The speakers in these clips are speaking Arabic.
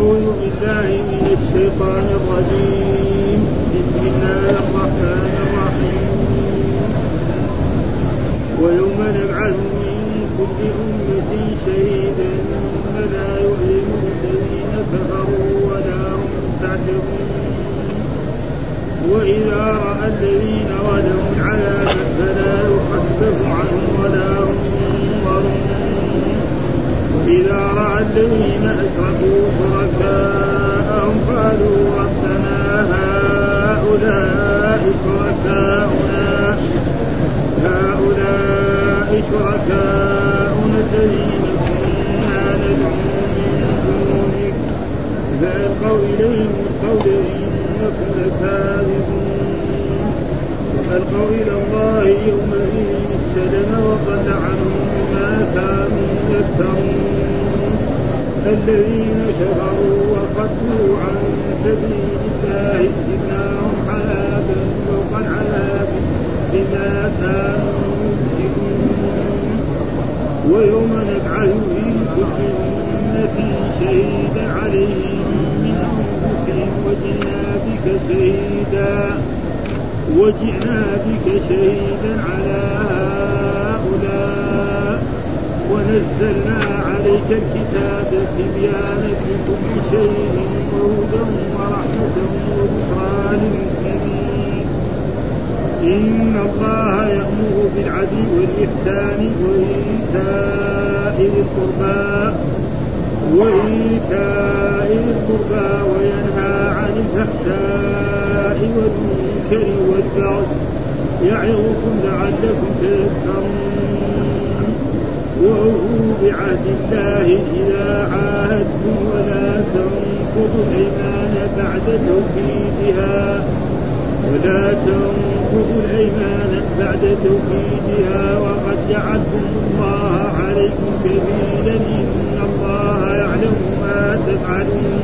أعوذ بالله من الشيطان الرجيم. بسم الله الرحمن الرحيم. ويوم نبعث من كل أمة شهيدا فلا يؤذن الذين كفروا ولا هم تعتبون وإذا رأى الذين ظلموا العذاب فلا يخفف عنهم ولا هم ينظرون. وإذا رأى الذين أشركوا شركاءهم قالوا ربنا هؤلاء شركاؤنا هؤلاء شركاؤنا الذين كنا ندعو من دونك. فألقوا إليهم القول إنكم لكاذبون. وألقوا إلى الله يومئذ السلم وضل عنهم ما كانوا يفترون الذين كفروا وصدوا عن سبيل الله زدناهم عذابا فوق العذاب بما كانوا يفسدون ويوم نبعث في كل أمة شهيدا عليهم من أنفسهم وجئنا بك شهيدا وجئنا بك شهيدا على هؤلاء ونزلنا عليك الكتاب تبيانا لكل شيء وهدى ورحمة وبشرى للمسلمين إن الله يأمر بالعدل والإحسان وإيتاء القربى وإيتاء القربى وينهى عن الفحشاء والمنكر والبغي يعظكم لعلكم تذكرون. وأوفوا بعهد الله إذا عاهدتم ولا تنقضوا الأيمان بعد توكيدها ولا تنقضوا الأيمان بعد توكيدها وقد جعلتم الله عليكم كبيرا إن الله يعلم ما تفعلون.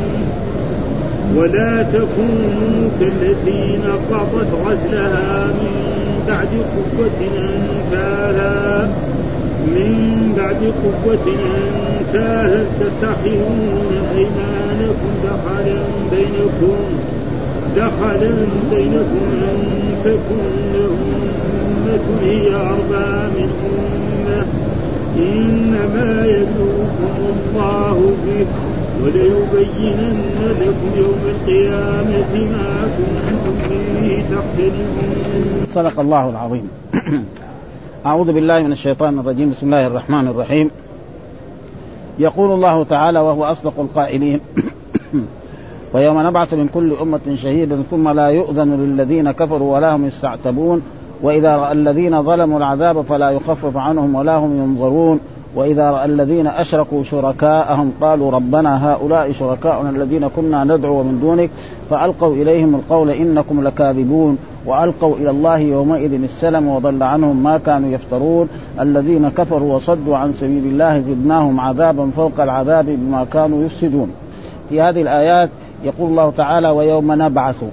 ولا تكونوا كالتي نقضت غزلها من بعد قوة أنكالا. من بعد قوة أنكالا تتخذون أيمانكم دخلا بينكم دخلا بينكم أن تكون أمة هي أربى من أمة إنما يبلوكم الله به وليبينن لكم يوم القيامة ما كنتم فيه تختلفون. صدق الله العظيم. أعوذ بالله من الشيطان الرجيم، بسم الله الرحمن الرحيم. يقول الله تعالى وهو أصدق القائلين ويوم نبعث من كل أمة شهيدا ثم لا يؤذن للذين كفروا ولا هم يستعتبون. وإذا رأى الذين ظلموا العذاب فلا يخفف عنهم ولا هم ينظرون. وإذا رأى الذين أشركوا شركاءهم قالوا ربنا هؤلاء شركاؤنا الذين كنا ندعو من دونك فألقوا إليهم القول إنكم لكاذبون وألقوا إلى الله يومئذ السلم وضل عنهم ما كانوا يفترون. الذين كفروا وصدوا عن سبيل الله زدناهم عذابا فوق العذاب بما كانوا يفسدون. في هذه الآيات يقول الله تعالى ويوم نبعث.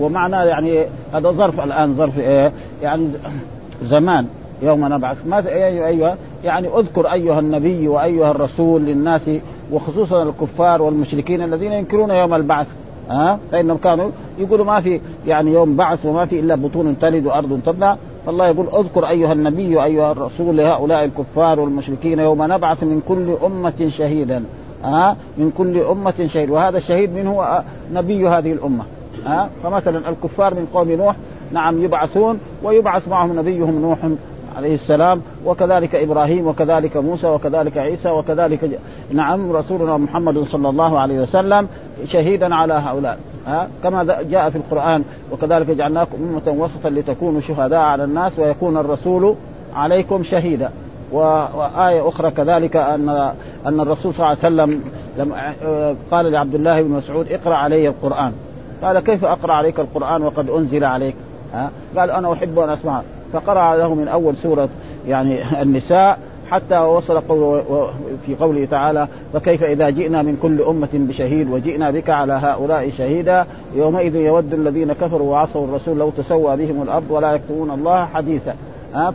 ومعنى يعني هذا ظرف الآن ظرف إيه؟ يعني زمان. يوم نبعث. ما أيوة, أيوة. يعني اذكر أيها النبي وأيها الرسول للناس وخصوصا الكفار والمشركين الذين ينكرون يوم البعث. ها؟ أه؟ فإنهم كانوا يقولوا ما في يعني يوم بعث وما في إلا بطون تلد وأرض تبنى. فالله يقول اذكر أيها النبي وأيها الرسول لهؤلاء الكفار والمشركين يوم نبعث من كل أمة شهيدا. ها؟ أه؟ من كل أمة شهيد. وهذا الشهيد من هو نبي هذه الأمة. ها؟ أه؟ فمثلا الكفار من قوم نوح نعم يبعثون ويبعث معهم نبيهم نوح عليه السلام وكذلك إبراهيم وكذلك موسى وكذلك عيسى وكذلك نعم رسولنا محمد صلى الله عليه وسلم شهيدا على هؤلاء. ها كما جاء في القرآن وكذلك جعلناكم أمة وسطا لتكونوا شهداء على الناس ويكون الرسول عليكم شهيدا. وآية أخرى كذلك أن أن الرسول صلى الله عليه وسلم لما قال لعبد الله بن مسعود اقرأ علي القرآن. قال كيف أقرأ عليك القرآن وقد أنزل عليك؟ ها؟ قال أنا أحب أن أسمع فقرأ له من أول سورة يعني النساء حتى وصل قول في قوله تعالى فكيف إذا جئنا من كل أمة بشهيد وجئنا بك على هؤلاء شهيدا يومئذ يود الذين كفروا وعصوا الرسول لو تسوى بهم الأرض ولا يكتمون الله حديثا.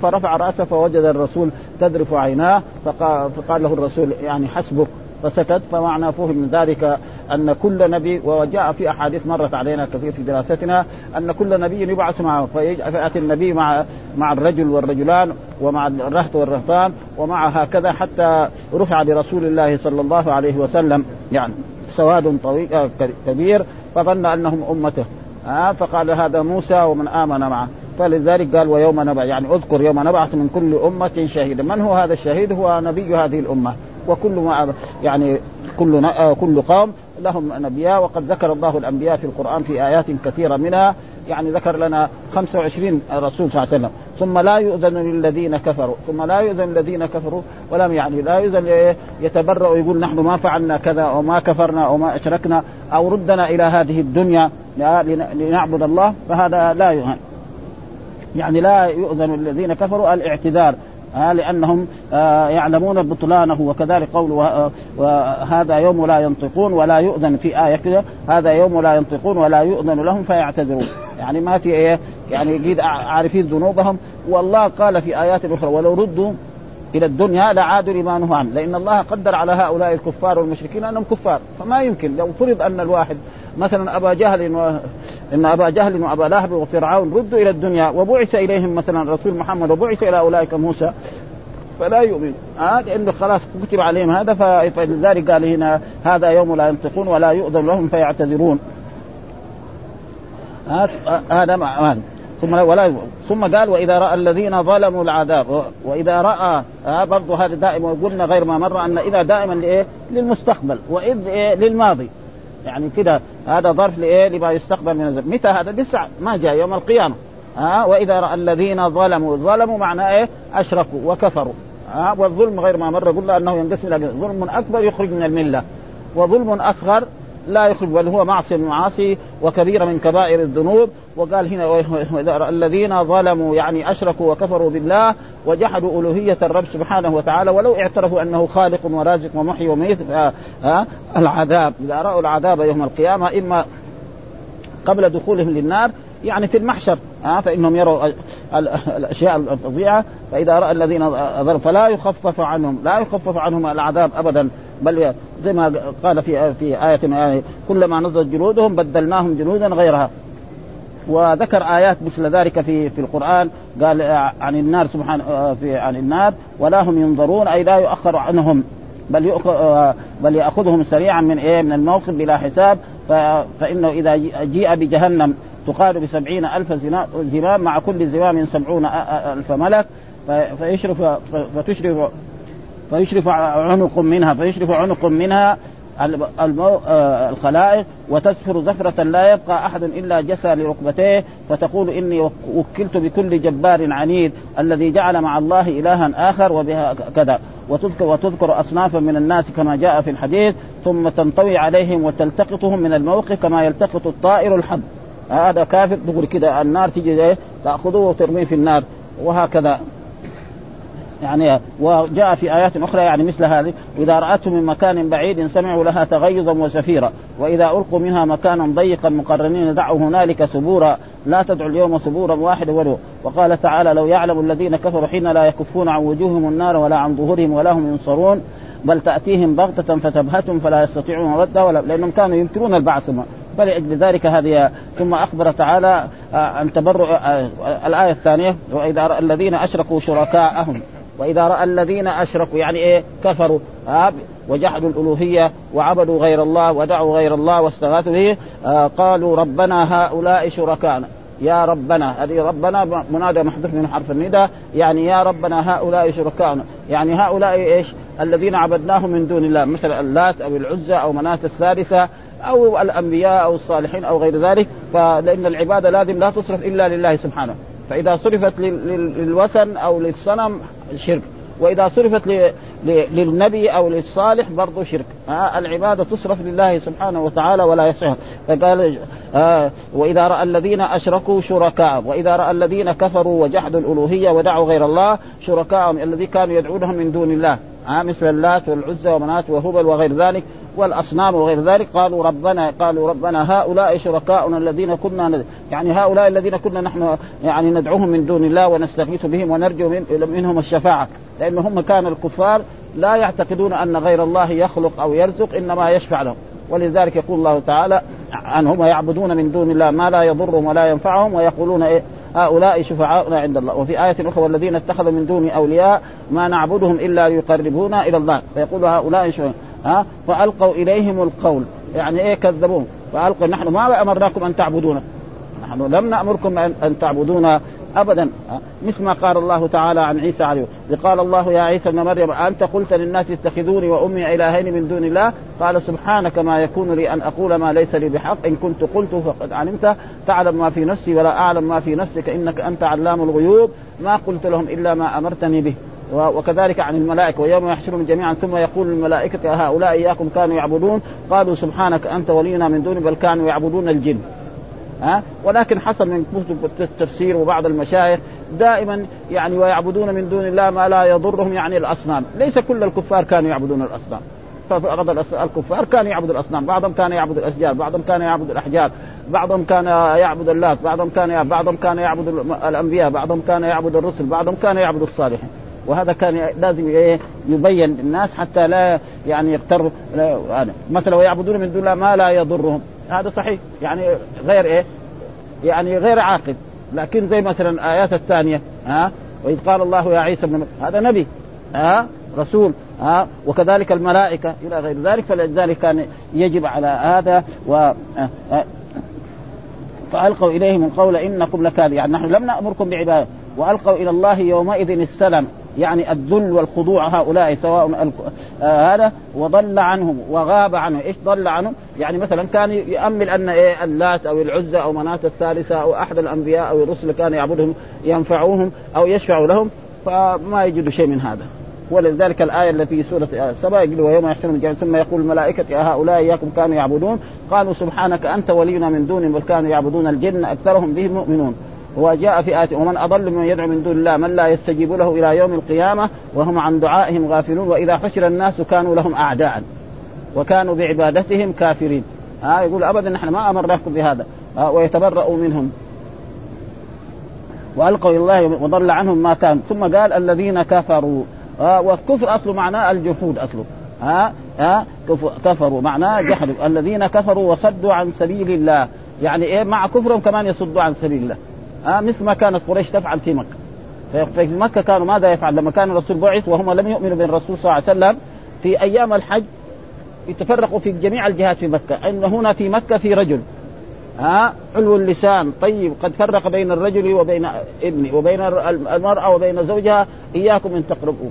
فرفع رأسه فوجد الرسول تذرف عيناه فقال له الرسول يعني حسبك. فسكت فمعنى فهم من ذلك أن كل نبي وجاء في أحاديث مرت علينا كثير في دراستنا أن كل نبي يبعث معه فيأتي النبي مع مع الرجل والرجلان ومع الرهط والرهطان ومع هكذا حتى رفع برسول الله صلى الله عليه وسلم يعني سواد طويل آه، كبير فظن أنهم أمته. آه فقال هذا موسى ومن آمن معه. فلذلك قال ويوم نبع يعني اذكر يوم نبعث من كل أمة شهيدا. من هو هذا الشهيد؟ هو نبي هذه الأمة. وكل ما يعني كل آه، كل قوم لهم أنبياء وقد ذكر الله الأنبياء في القرآن في آيات كثيرة منها. يعني ذكر لنا 25 رسول صلى الله عليه وسلم. ثم لا يؤذن للذين كفروا. ثم لا يؤذن للذين كفروا. ولم يعني لا يؤذن يتبرأ ويقول نحن ما فعلنا كذا وما كفرنا وما أشركنا أو ردنا إلى هذه الدنيا. لنعبد الله فهذا لا يؤذن. يعني لا يؤذن للذين كفروا. الاعتذار. لأنهم آه يعلمون بطلانه وكذلك قوله آه وهذا يوم لا ينطقون ولا يؤذن في آية كده هذا يوم لا ينطقون ولا يؤذن لهم فيعتذرون. يعني ما في إيه يعني قد عارفين ذنوبهم. والله قال في آيات أخرى ولو ردوا إلى الدنيا لعادوا لما نهوا عنه. لأن الله قدر على هؤلاء الكفار والمشركين أنهم كفار. فما يمكن لو فرض أن الواحد مثلا أبا جهل. إن أبا جهل وأبا لهب وفرعون ردوا إلى الدنيا وبعث إليهم مثلا رسول محمد وبعث إلى أولئك موسى فلا يؤمن آه لأنه خلاص كتب عليهم هذا فلذلك قال هنا هذا يوم لا ينطقون ولا يؤذن لهم فيعتذرون هذا آه ثم ولا ثم قال وإذا رأى الذين ظلموا العذاب وإذا رأى آه برضه هذا دائما وقلنا غير ما مر أن إذا دائما لإيه؟ للمستقبل وإذ إيه؟ للماضي يعني كده هذا ظرف لإيه؟ لما يستقبل من الزمن. متى هذا؟ لسه ما جاء يوم القيامة. ها؟ وإذا رأى الذين ظلموا ظلموا معناه إيه؟ أشركوا وكفروا. ها؟ والظلم غير ما مر قلنا أنه ينقسم إلى ظلم أكبر يخرج من الملة. وظلم أصغر لا يخرج بل هو معصيه من المعاصي وكبيره من كبائر الذنوب. وقال هنا الذين ظلموا يعني أشركوا وكفروا بالله وجحدوا ألوهية الرب سبحانه وتعالى ولو اعترفوا أنه خالق ورازق ومحيي وميت العذاب. إذا رأوا العذاب يوم القيامة إما قبل دخولهم للنار يعني في المحشر ها؟ فإنهم يروا الأشياء الفظيعة. فإذا رأى الذين ظلموا فلا يخفف عنهم لا يخفف عنهم العذاب ابدا بل زي ما قال في في آية يعني كلما نضجت جلودهم بدلناهم جلودا غيرها. وذكر آيات مثل ذلك في في القرآن قال عن النار سبحانه في عن النار ولا هم ينظرون أي لا يؤخر عنهم بل بل يأخذهم سريعا من إيه؟ من الموقف بلا حساب. فإنه إذا جيء بجهنم تقال بسبعين ألف زمام مع كل زمام سبعون ألف ملك. فيشرف فتشرف فيشرف عنق منها فيشرف عنق منها آه، الخلائق وتزفر زفرة لا يبقى أحد إلا جسى لركبتيه فتقول إني وكلت بكل جبار عنيد الذي جعل مع الله إلها آخر وبها كذا. وتذكر وتذكر أصنافا من الناس كما جاء في الحديث ثم تنطوي عليهم وتلتقطهم من الموقف كما يلتقط الطائر الحب. هذا كافر تقول كذا النار تجي تأخذه وترميه في النار. وهكذا. يعني وجاء في آيات أخرى يعني مثل هذه واذا راتهم من مكان بعيد سمعوا لها تغيظا وزفيرا وإذا ألقوا منها مكانا ضيقا مقرنين دعوا هنالك ثبورا لا تدعوا اليوم ثبورا واحدا ولو. وقال تعالى لو يعلم الذين كفروا حين لا يكفون عن وجوههم النار ولا عن ظهورهم ولا هم ينصرون بل تأتيهم بغتة فتبهتهم فلا يستطيعون ردها ولا لأنهم كانوا ينكرون البعث. فلأجل ذلك هذه ثم أخبر تعالى أن تبرؤ الآية الثانية وإذا الذين أشركوا شركاءهم وإذا رأى الذين أشركوا يعني إيه؟ كفروا. آه وجحدوا الألوهية وعبدوا غير الله ودعوا غير الله واستغاثوا به آه قالوا ربنا هؤلاء شركانا يا ربنا هذه ربنا منادى محذوف من حرف النداء يعني يا ربنا هؤلاء شركاؤنا يعني هؤلاء إيش؟ الذين عبدناهم من دون الله مثل اللات أو العزى أو مناة الثالثة أو الأنبياء أو الصالحين أو غير ذلك. فلإن العبادة لازم لا تصرف إلا لله سبحانه. فإذا صرفت للوثن أو للصنم شرك وإذا صرفت للنبي أو للصالح برضه شرك. آه العبادة تصرف لله سبحانه وتعالى ولا يصح. فقال آه وإذا رأى الذين أشركوا شركاء وإذا رأى الذين كفروا وجحدوا الألوهية ودعوا غير الله شركاءهم الذي كانوا يدعونهم من دون الله. آه مثل اللات والعزى ومنات وهبل وغير ذلك. والأصنام وغير ذلك قالوا ربنا قالوا ربنا هؤلاء شركاؤنا الذين كنا. يعني هؤلاء الذين كنا نحن يعني ندعوهم من دون الله ونستغيث بهم ونرجو من... منهم الشفاعة. لأن هم كان الكفار لا يعتقدون أن غير الله يخلق أو يرزق إنما يشفع لهم. ولذلك يقول الله تعالى عنهم ويعبدون من دون الله ما لا يضرهم ولا ينفعهم ويقولون إيه هؤلاء شفعاؤنا عند الله. وفي آية أخرى والذين اتخذوا من دون أولياء ما نعبدهم إلا ليقربونا إلى الله. فيقول هؤلاء شفعاء ها؟ فألقوا إليهم القول. يعني إيه كذبوهم؟ فألقوا نحن ما أمرناكم أن تعبدونا. نحن لم نأمركم أن تعبدونا ابدا. مثل ما قال الله تعالى عن عيسى عليه قال الله يا عيسى ابن مريم انت قلت للناس اتخذوني وأمي إلهين من دون الله؟ قال سبحانك ما يكون لي أن أقول ما ليس لي بحق. إن كنت قلت فقد علمت. تعلم ما في نفسي ولا أعلم ما في نفسك. إنك أنت علام الغيوب. ما قلت لهم إلا ما أمرتني به. وكذلك عن الملائكة ويوم يحشرهم جميعا ثم يقول للملائكه هؤلاء إياكم كانوا يعبدون؟ قالوا سبحانك أنت ولينا من دون بل كانوا يعبدون الجن. ها؟ ولكن حصل من كتب التفسير وبعض المشايخ دائما يعني ويعبدون من دون الله ما لا يضرهم يعني الأصنام، ليس كل الكفار كانوا يعبدون الأصنام. فبعض الكفار كانوا يعبدوا الأصنام، بعضهم كان يعبد الأشجار، بعضهم كان يعبد الأحجار، بعضهم كان يعبد اللات، بعضهم كان بعضهم كان يعبد الأنبياء، بعضهم كان يعبد الرسل، بعضهم كان يعبد الصالحين. وهذا كان لازم إيه يبين للناس حتى لا يعني يغتروا مثلا ويعبدون من دون الله ما لا يضرهم. هذا صحيح. يعني غير إيه؟ يعني غير عاقل. لكن زي مثلا الآيات الثانية ها؟ وإذ قال الله يا عيسى ابن هذا نبي ها؟ رسول ها؟ وكذلك الملائكة إلى غير ذلك. فلذلك كان يجب على هذا و فألقوا إليهم القول إنكم لكاذب يعني نحن لم نأمركم بعبادة. وألقوا إلى الله يومئذ السلم يعني الذل والخضوع هؤلاء سواء آه هذا وضل عنهم وغاب عنهم. إيش ضل عنهم؟ يعني مثلا كان يأمل أن إيه اللات أو العزى أو مناة الثالثة أو أحد الأنبياء أو الرسل كان يعبدهم ينفعوهم أو يشفعوا لهم فما يجد شيء من هذا. ولذلك الآية التي في سورة سبأ يقول ويوم يحشرهم الجميع ثم يقول الملائكة هؤلاء إياكم كانوا يعبدون؟ قالوا سبحانك أنت ولينا من دونهم بل كانوا يعبدون الجن أكثرهم بهم مؤمنون. وجاء في آية ومن أضل من يدعو من دون الله من لا يستجيب له إلى يوم القيامة وهم عن دعائهم غافلون وإذا حشر الناس كانوا لهم أعداء وكانوا بعبادتهم كافرين. آه يقول أبدا نحن ما أمرناكم بهذا. آه ويتبرأوا منهم. وألقوا إلى الله وضل عنهم ما كان. ثم قال الذين كفروا. آه والكفر اصله معناه الجحود أصله. ها ها كفروا. معناه جحدوا. الذين كفروا وصدوا عن سبيل الله. يعني إيه مع كفرهم كمان يصدوا عن سبيل الله. آه مثل ما كانت قريش تفعل في مكة. في مكة كانوا ماذا يفعل؟ لما كان الرسول بعث وهم لم يؤمنوا بالرسول صلى الله عليه وسلم في أيام الحج يتفرقوا في جميع الجهات في مكة. إن هنا في مكة في رجل. ها آه علو اللسان طيب قد فرق بين الرجل وبين ابنه وبين المرأة وبين زوجها إياكم أن تقربوا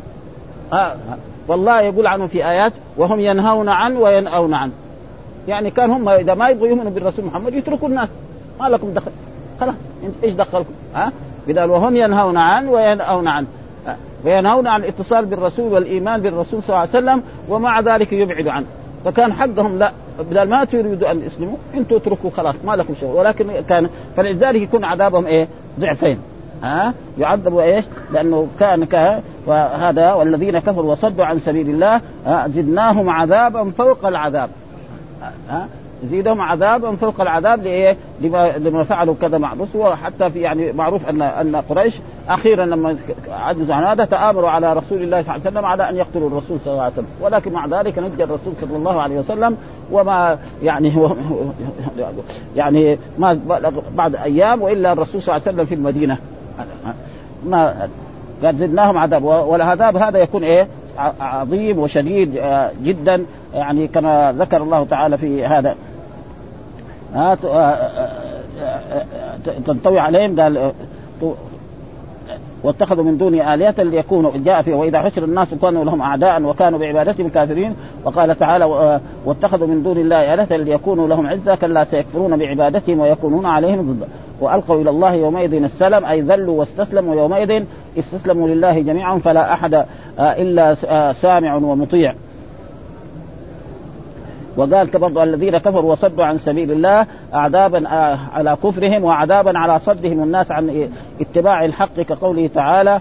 ها آه والله يقول عنه في آيات وهم ينهون عنه وينأون عنه يعني كان هم إذا ما يبغوا يؤمنوا بالرسول محمد يتركوا الناس. ما لكم دخل. خلاص إيش دخلكم؟ ها؟ بدل وهم ينهون عنه وينأون عنه وينهون عن الاتصال بالرسول والإيمان بالرسول صلى الله عليه وسلم ومع ذلك يبعد عنه. فكان حقهم لا بدل ما تريدوا أن يسلموا أنتم اتركوا خلاص ما لكم شغل. ولكن كان فلذلك يكون عذابهم إيه؟ ضعفين. ها؟ يعذبوا إيش؟ لأنه كان كان وهذا والذين كفروا وصدوا عن سبيل الله زدناهم عذابا فوق العذاب. ها؟ زيدهم عذابا فوق العذاب لإيه؟ لما لما فعلوا كذا مع الرسل وحتى في يعني معروف ان أن قريش أخيرا لما عجزوا عن هذا تآمروا على رسول الله صلى الله عليه وسلم على أن يقتلوا الرسول صلى الله عليه وسلم، ولكن مع ذلك نجى الرسول صلى الله عليه وسلم وما يعني هو يعني ما بعد أيام وإلا الرسول صلى الله عليه وسلم في المدينة. ما قد زدناهم عذاب. والعذاب هذا يكون إيه؟ عظيم وشديد جدا. يعني كما ذكر الله تعالى في هذا. تنطوي عليهم قال واتخذوا من دون آلهة ليكونوا جاء فيه وإذا حشر الناس كانوا لهم أعداء وكانوا بعبادتهم كافرين وقال تعالى واتخذوا من دون الله آلهة ليكونوا لهم عزة كلا سيكفرون بعبادتهم ويكونون عليهم ضد. وألقوا إلى الله يومئذ السلام أي ذلوا واستسلموا يومئذ استسلموا لله جميعا فلا أحد إلا سامع ومطيع. وقال برضو الذين كفروا وصدوا عن سبيل الله عذابا على كفرهم وعذابا على صدهم الناس عن اتباع الحق كقوله تعالى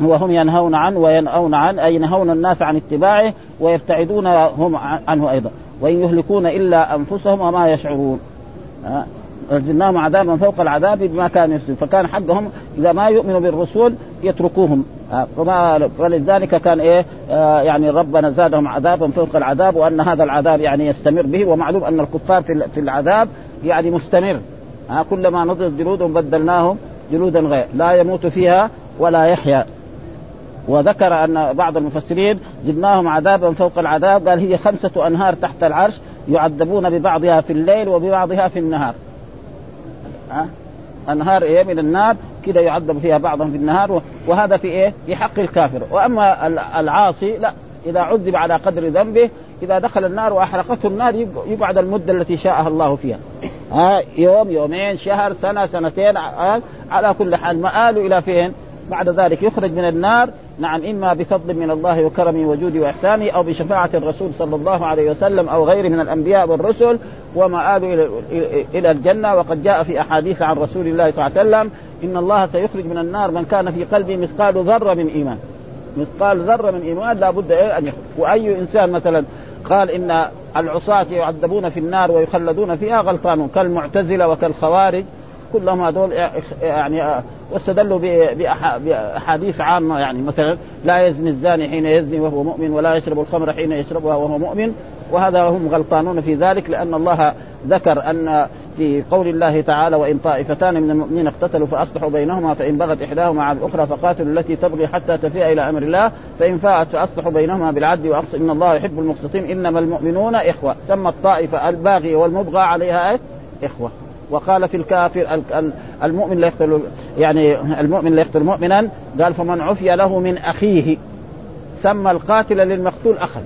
وهم ينهون عنه وينأون عنه أي ينهون الناس عن اتباعه ويبتعدون هم عنه أيضا. وإن يهلكون إلا أنفسهم وما يشعرون. نزلناهم عذابا فوق العذاب بما كانوا يفسدون. فكان حقهم إذا ما يؤمنوا بالرسول يتركوهم. فلذلك كان إيه آه يعني ربنا زادهم عذابا فوق العذاب وأن هذا العذاب يعني يستمر به ومعلوم أن الكفار في العذاب يعني مستمر. ها كلما نضجت جلودهم بدلناهم جلودا غير لا يموت فيها ولا يحيا. وذكر أن بعض المفسرين زدناهم عذابا فوق العذاب قال هي خمسة أنهار تحت العرش يعذبون ببعضها في الليل وببعضها في النهار. ها أنهار إيه؟ من النار كده يعذب فيها بعضهم في النهار وهذا في إيه؟ في حق الكافر، وأما العاصي لا إذا عذب على قدر ذنبه إذا دخل النار وأحرقته النار يقعد المدة التي شاءها الله فيها. ها يوم يومين شهر سنة سنتين على كل حال مآله إلى فين؟ بعد ذلك يخرج من النار نعم إما بفضل من الله وكرمه وجوده واحسانه أو بشفاعة الرسول صلى الله عليه وسلم أو غيره من الأنبياء والرسل ومآله إلى الجنة وقد جاء في أحاديث عن رسول الله صلى الله عليه وسلم إن الله سيخرج من النار من كان في قلبه مثقال ذرة من إيمان. مثقال ذرة من إيمان لابد أن يخرج وأي إنسان مثلا قال إن العصاة يعذبون في النار ويخلدون فيها غلطان كالمعتزلة وكالخوارج كلهم هذول يعني واستدلوا بأحاديث عامة. يعني مثلا لا يزني الزاني حين يزني وهو مؤمن ولا يشرب الخمر حين يشربها وهو مؤمن. وهذا هم غلطانون في ذلك لأن الله ذكر أن في قول الله تعالى وإن طائفتان من المؤمنين اقتتلوا فأصلحوا بينهما فإن بغت إحداهما على الأخرى فقاتلوا التي تبغي حتى تفيء إلى أمر الله. فإن فاءت فأصلحوا بينهما بالعدل واقصد إن الله يحب المقسطين. إنما المؤمنون إخوة. سمى الطائفة الباغيه والمبغى عليها إخوة. وقال في الكافر المؤمن لا يقتل يعني المؤمن لا يقتل مؤمنا قال فمن عفي له من أخيه. سمى القاتل للمقتول أخا.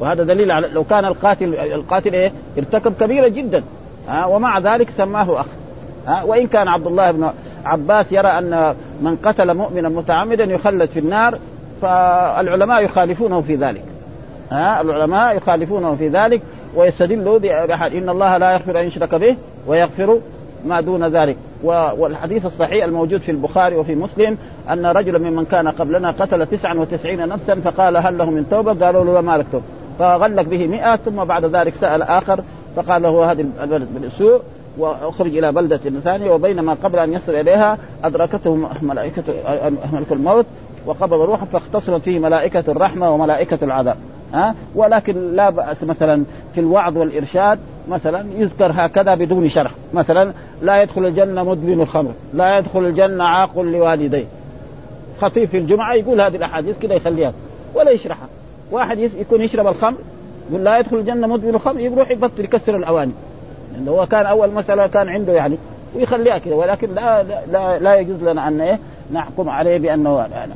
وهذا دليل على لو كان القاتل القاتل إيه؟ ارتكب كبيرة جدا. ها ومع ذلك سماه أخ. ها وإن كان عبد الله بن عباس يرى أن من قتل مؤمنا متعمدا يخلد في النار فالعلماء يخالفونه في ذلك. ها العلماء يخالفونه في ذلك ويستدلوا إن الله لا يغفر أن يشرك به ويغفر ما دون ذلك. والحديث الصحيح الموجود في البخاري وفي مسلم أن رجلا ممن كان قبلنا قتل 99 نفسا فقال هل له من توبة؟ قالوا له ما لك توبة. فغلق به مئة ثم بعد ذلك سأل آخر فقال له هذه البلد بالسوء وأخرج إلى بلدة ثانية وبينما قبل أن يصل إليها أدركته ملائكه ملك الموت وقبض روحه فاختصرت فيه ملائكة الرحمة وملائكة العذاب. ها؟ ولكن لا بأس مثلا في الوعظ والإرشاد مثلا يذكر هكذا بدون شرح. مثلا لا يدخل الجنة مدمن الخمر لا يدخل الجنة عاق لوالديه. خطيب في الجمعة يقول هذه الأحاديث كذا يخليها ولا يشرحها. واحد يكون يشرب الخمر يقول لا يدخل الجنة مدمن الخمر يروح يبطل يكسر الأواني. لأنه هو كان أول مسألة كان عنده يعني ويخليها كذا ولكن لا لا, لا يجوز لنا أن إيه نحكم عليه بأنه يعني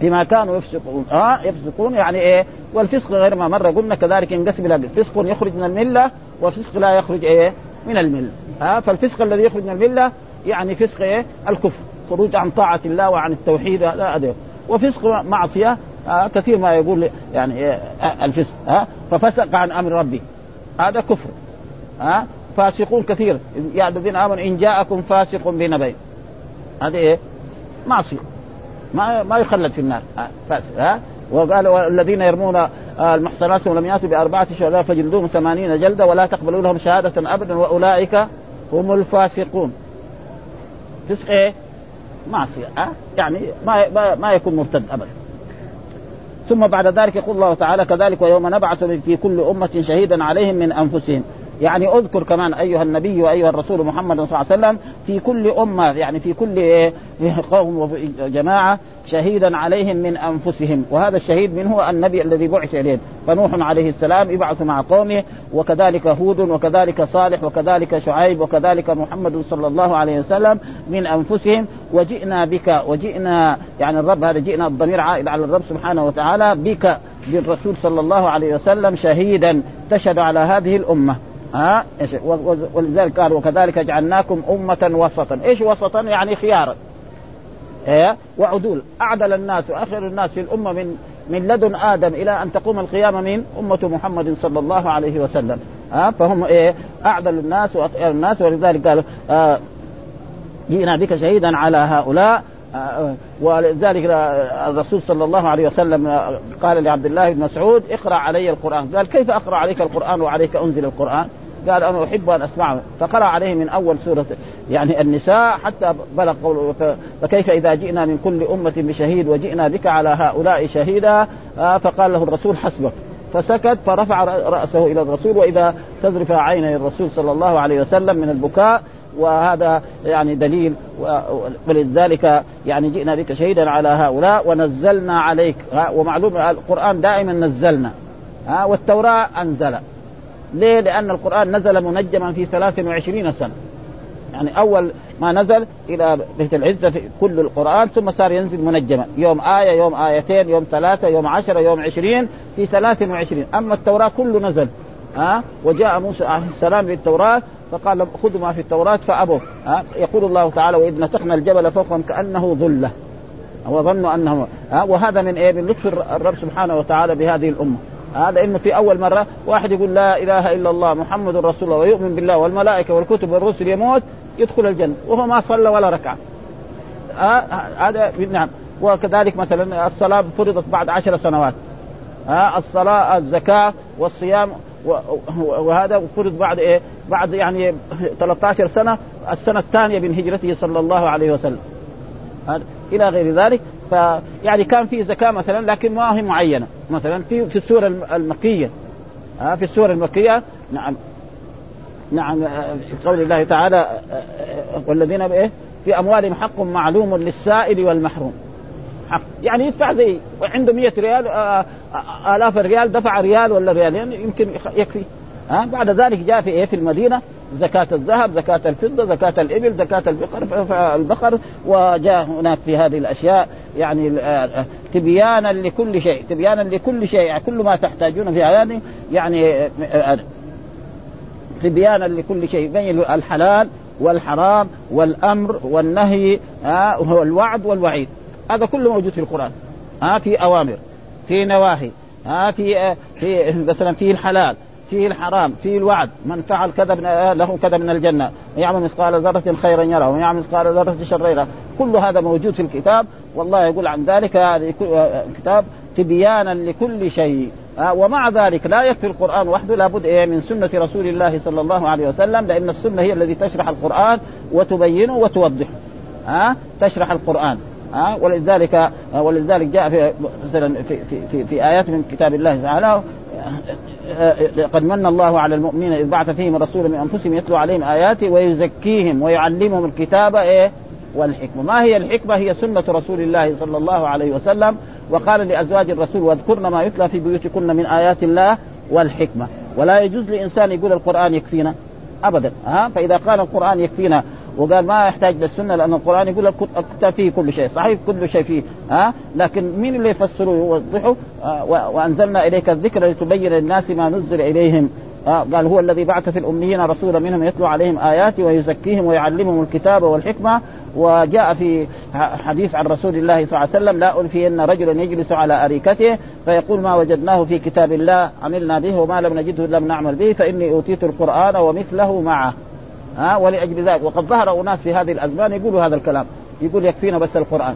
بما كانوا يفسقون. آه يفسقون يعني إيه؟ والفسق غير ما مره قلنا كذلك ينقسم إلى فسق يخرج من الملة وفسق لا يخرج إيه؟ من الملة. ها آه فالفسق الذي يخرج من الملة يعني فسق إيه؟ الكفر. خروج عن طاعة الله وعن التوحيد لا أدري. وفسق معصية. آه كثير ما يقول يعني إيه؟ آه الفسق. ها آه ففسق عن أمر ربي. هذا كفر. ها آه فاسقون كثير. يا الذين آمنوا إن جاءكم فاسق بنبأ. هذه إيه؟ معصية. ما ما يخلد في النار. بس ها؟ وقال والذين يرمون المحصنات ولم يأتوا بأربعة شهداء فجلدوهم ثمانين جلدة ولا تقبلوا لهم شهادة أبدا وأولئك هم الفاسقون. فسق إيه؟ معصية ها؟ يعني ما ما يكون مرتد أبدا. ثم بعد ذلك يقول الله تعالى كذلك ويوم نبعث في كل أمة شهيدا عليهم من أنفسهم. يعني اذكر كمان ايها النبي وايها الرسول محمد صلى الله عليه وسلم في كل أمة يعني في كل قوم وجماعه شهيدا عليهم من أنفسهم. وهذا الشهيد من هو النبي الذي بعث اليهم فنوح عليه السلام يبعث مع قومه وكذلك هود وكذلك صالح وكذلك شعيب وكذلك محمد صلى الله عليه وسلم من أنفسهم. وجئنا بك وجئنا يعني الرب هذا جئنا الضمير عائد على الرب سبحانه وتعالى بك بالرسول صلى الله عليه وسلم شهيدا تشهد على هذه الأمة. ها ولذلك قال وكذلك جعلناكم أمة وسطا، إيش وسطا؟ يعني خيارا. إيه؟ وعدول، أعدل الناس وآخر الناس في الأمة من من لدن آدم إلى أن تقوم القيامة من أمة محمد صلى الله عليه وسلم. ها فهم إيه؟ أعدل الناس وأطير الناس ولذلك قالوا آه جئنا بك شهيدا على هؤلاء ولذلك الرسول صلى الله عليه وسلم قال لعبد الله بن مسعود اقرأ علي القرآن. قال كيف أقرأ عليك القرآن وعليك أنزل القرآن؟ قال أنا أحب أن أسمعه. فقرأ عليه من أول سورة يعني النساء حتى بلغ قوله فكيف إذا جئنا من كل أمة بشهيد وجئنا بك على هؤلاء شهيدا؟ آه، فقال له الرسول حسبك. فسكت فرفع رأسه إلى الرسول وإذا تذرف عيني الرسول صلى الله عليه وسلم من البكاء وهذا يعني دليل ولذلك يعني جئنا بك شهيدا على هؤلاء ونزلنا عليك. ومعلوم القرآن دائما نزلنا. ها والتوراة أنزل. ليه؟ لأن القرآن نزل منجما في 23 سنة. يعني أول ما نزل إلى بيت العزة في كل القرآن ثم صار ينزل منجما. يوم آية يوم آيتين يوم ثلاثة يوم عشرة يوم عشرين في 23 أما التوراة كله نزل. ها؟ وجاء موسى عليه السلام بالتوراة فقال خذوا ما في التوراة فأبوا ها؟ يقول الله تعالى وإذ نتقنا الجبل فوقهم كأنه ظلة. وظنوا أنه ها؟ وهذا من إيه؟ من لطف الرب سبحانه وتعالى بهذه الأمة. هذا إنه في أول مرة واحد يقول لا إله إلا الله محمد رسول الله ويؤمن بالله والملائكة والكتب والرسل يموت يدخل الجنة وهو ما صلى ولا ركعة. هذا نعم. وكذلك مثلا الصلاة فرضت بعد عشر سنوات. ها؟ الصلاة الزكاة والصيام وهذا فرض بعد إيه؟ بعد يعني 13 سنة السنة الثانية من هجرته صلى الله عليه وسلم. إلى غير ذلك. فيعني كان في زكاة مثلا لكن ما هي معينة. مثلا في في السورة المكية. ها في السورة المكية. نعم. نعم. في قول الله تعالى والذين بإيه؟ في أموالهم حق معلوم للسائل والمحروم. حق. يعني يدفع زي عنده 100 ريال آه، آه، آلاف الريال دفع ريال ولا ريالين يعني يمكن يكفي. ها؟ بعد ذلك جاء في إيه في المدينة زكاة الذهب، زكاة الفضة، زكاة الإبل، زكاة البقر البقر وجاء هناك في هذه الأشياء يعني آه، تبيانا لكل شيء، تبيانا لكل شيء، يعني كل ما تحتاجون في هذه يعني تبيانا لكل شيء بين الحلال والحرام والأمر والنهي والوعد والوعيد. هذا كله موجود في القرآن. ها في أوامر في نواهي ها في في مثلا فيه الحلال فيه الحرام فيه الوعد. من فعل كذا له كذا من الجنة. ويعمل مثقال ذرة خيرا يره ويعمل مثقال ذرة شرا يره. كل هذا موجود في الكتاب. والله يقول عن ذلك هذا كتاب تبيانا لكل شيء. ومع ذلك لا يكفي القرآن وحده لابد إيه من سنة رسول الله صلى الله عليه وسلم لأن السنة هي التي تشرح القرآن وتبينه وتوضحه. ها تشرح القرآن. ها؟ ولذلك ولذلك جاء في مثلا في في في, في آيات من كتاب الله تعالى قد من الله على المؤمنين إذ بعث فيهم رسولا من أنفسهم يتلو عليهم اياته ويزكيهم ويعلمهم الكتاب إيه؟ والحكمة، ما هي الحكمة؟ هي سنة رسول الله صلى الله عليه وسلم وقال لأزواج الرسول واذكرن ما يتلى في بيوتكن من آيات الله والحكمة، ولا يجوز لإنسان يقول القرآن يكفينا. ابدا. ها؟ فإذا قال القرآن يكفينا وقال ما يحتاج للسنة لأن القرآن يقول الكتاب فيه كل شيء صحيح كل شيء فيه ها؟ لكن مين اللي يفسره ويوضحه؟ آه وأنزلنا إليك الذكر لتبين للناس ما نزل إليهم. آه قال هو الذي بعث في الأميين رسولا منهم يتلو عليهم اياته ويزكيهم ويعلمهم الكتاب والحكمة. وجاء في حديث عن رسول الله صلى الله عليه وسلم لا ألفين رجلا يجلس على أريكته فيقول ما وجدناه في كتاب الله عملنا به وما لم نجده لم نعمل به فإني أوتيت القرآن ومثله معه. ها ولأجل ذلك. وقد ظهر أناس في هذه الأزمان يقولوا هذا الكلام. يقول يكفينا بس القرآن.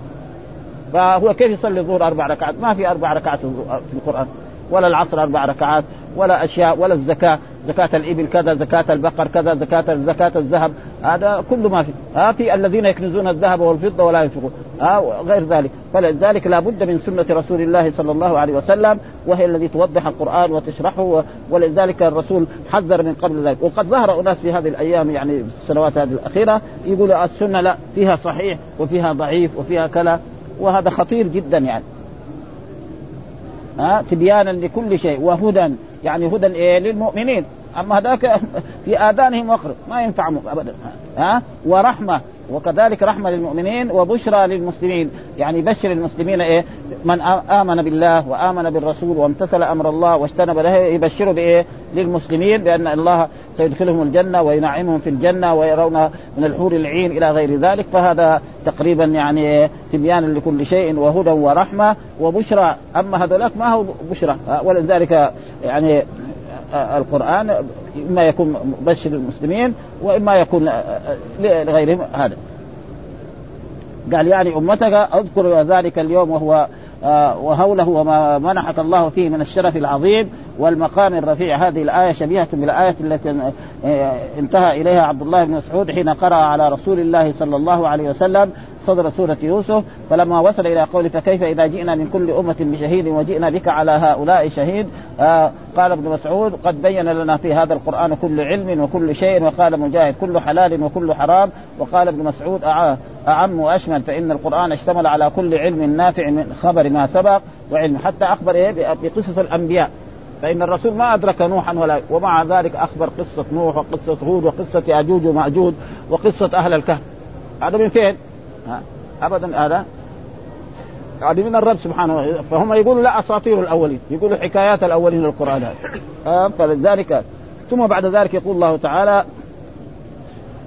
فهو كيف يصلي الظهر أربع ركعات؟ ما في أربع ركعات في القرآن. ولا العصر أربع ركعات ولا أشياء ولا الزكاة. زكاة الإبل كذا زكاة البقر كذا زكاة زكاة الذهب هذا كله ما في. ها في الذين يكنزون الذهب والفضة ولا ينفقون. ها غير ذلك. فلذلك لا بد من سنة رسول الله صلى الله عليه وسلم وهي التي توضح القرآن وتشرحه ولذلك الرسول حذر من قبل ذلك. وقد ظهر أناس في هذه الأيام يعني في السنوات هذه الأخيرة يقولوا السنة لا فيها صحيح وفيها ضعيف وفيها كلا وهذا خطير جدا يعني. ها تبيانا لكل شيء وهدى. يعني هدى إيه للمؤمنين. أما هذاك في آذانهم وقر. ما ينفع ابدا. ها؟ ورحمة. وكذلك رحمة للمؤمنين وبشرى للمسلمين. يعني بشر المسلمين إيه؟ من آمن بالله وآمن بالرسول وامتثل أمر الله واجتنب له يبشر بإيه؟ للمسلمين بأن الله سيدخلهم الجنة وينعمهم في الجنة ويرون من الحور العين إلى غير ذلك. فهذا تقريبا يعني تبيانا لكل شيء وهدى ورحمة وبشرى. أما هذولاك ما هو بشرى؟ ولذلك يعني القرآن إما يكون مبشر للمسلمين وإما يكون لغيرهم هذا. قال يعني أمتك أذكر ذلك اليوم وهو وهوله وما منحك الله فيه من الشرف العظيم والمقام الرفيع. هذه الآية شبيهة بالآية التي انتهى إليها عبد الله بن مسعود حين قرأ على رسول الله صلى الله عليه وسلم صدر سورة يوسف. فلما وصل إلى قوله فكيف إذا جئنا من كل أمة بشهيد وجئنا بك على هؤلاء شهيد؟ آه قال ابن مسعود قد بين لنا في هذا القرآن كل علم وكل شيء. وقال مجاهد كل حلال وكل حرام. وقال ابن مسعود أعم وأشمل فإن القرآن اشتمل على كل علم نافع من خبر ما سبق وعلم. حتى أخبر بقصص الأنبياء. فإن الرسول ما أدرك نوحا ولا ومع ذلك أخبر قصة نوح وقصة هود وقصة يأجوج ومأجوج وقصة أهل الكهف. هذا من فين؟ ابدا هذا. يعني من الرب سبحانه. فهم يقولوا لا أساطير الأولين. يقولوا حكايات الأولين القران هذا. فلذلك ثم بعد ذلك يقول الله تعالى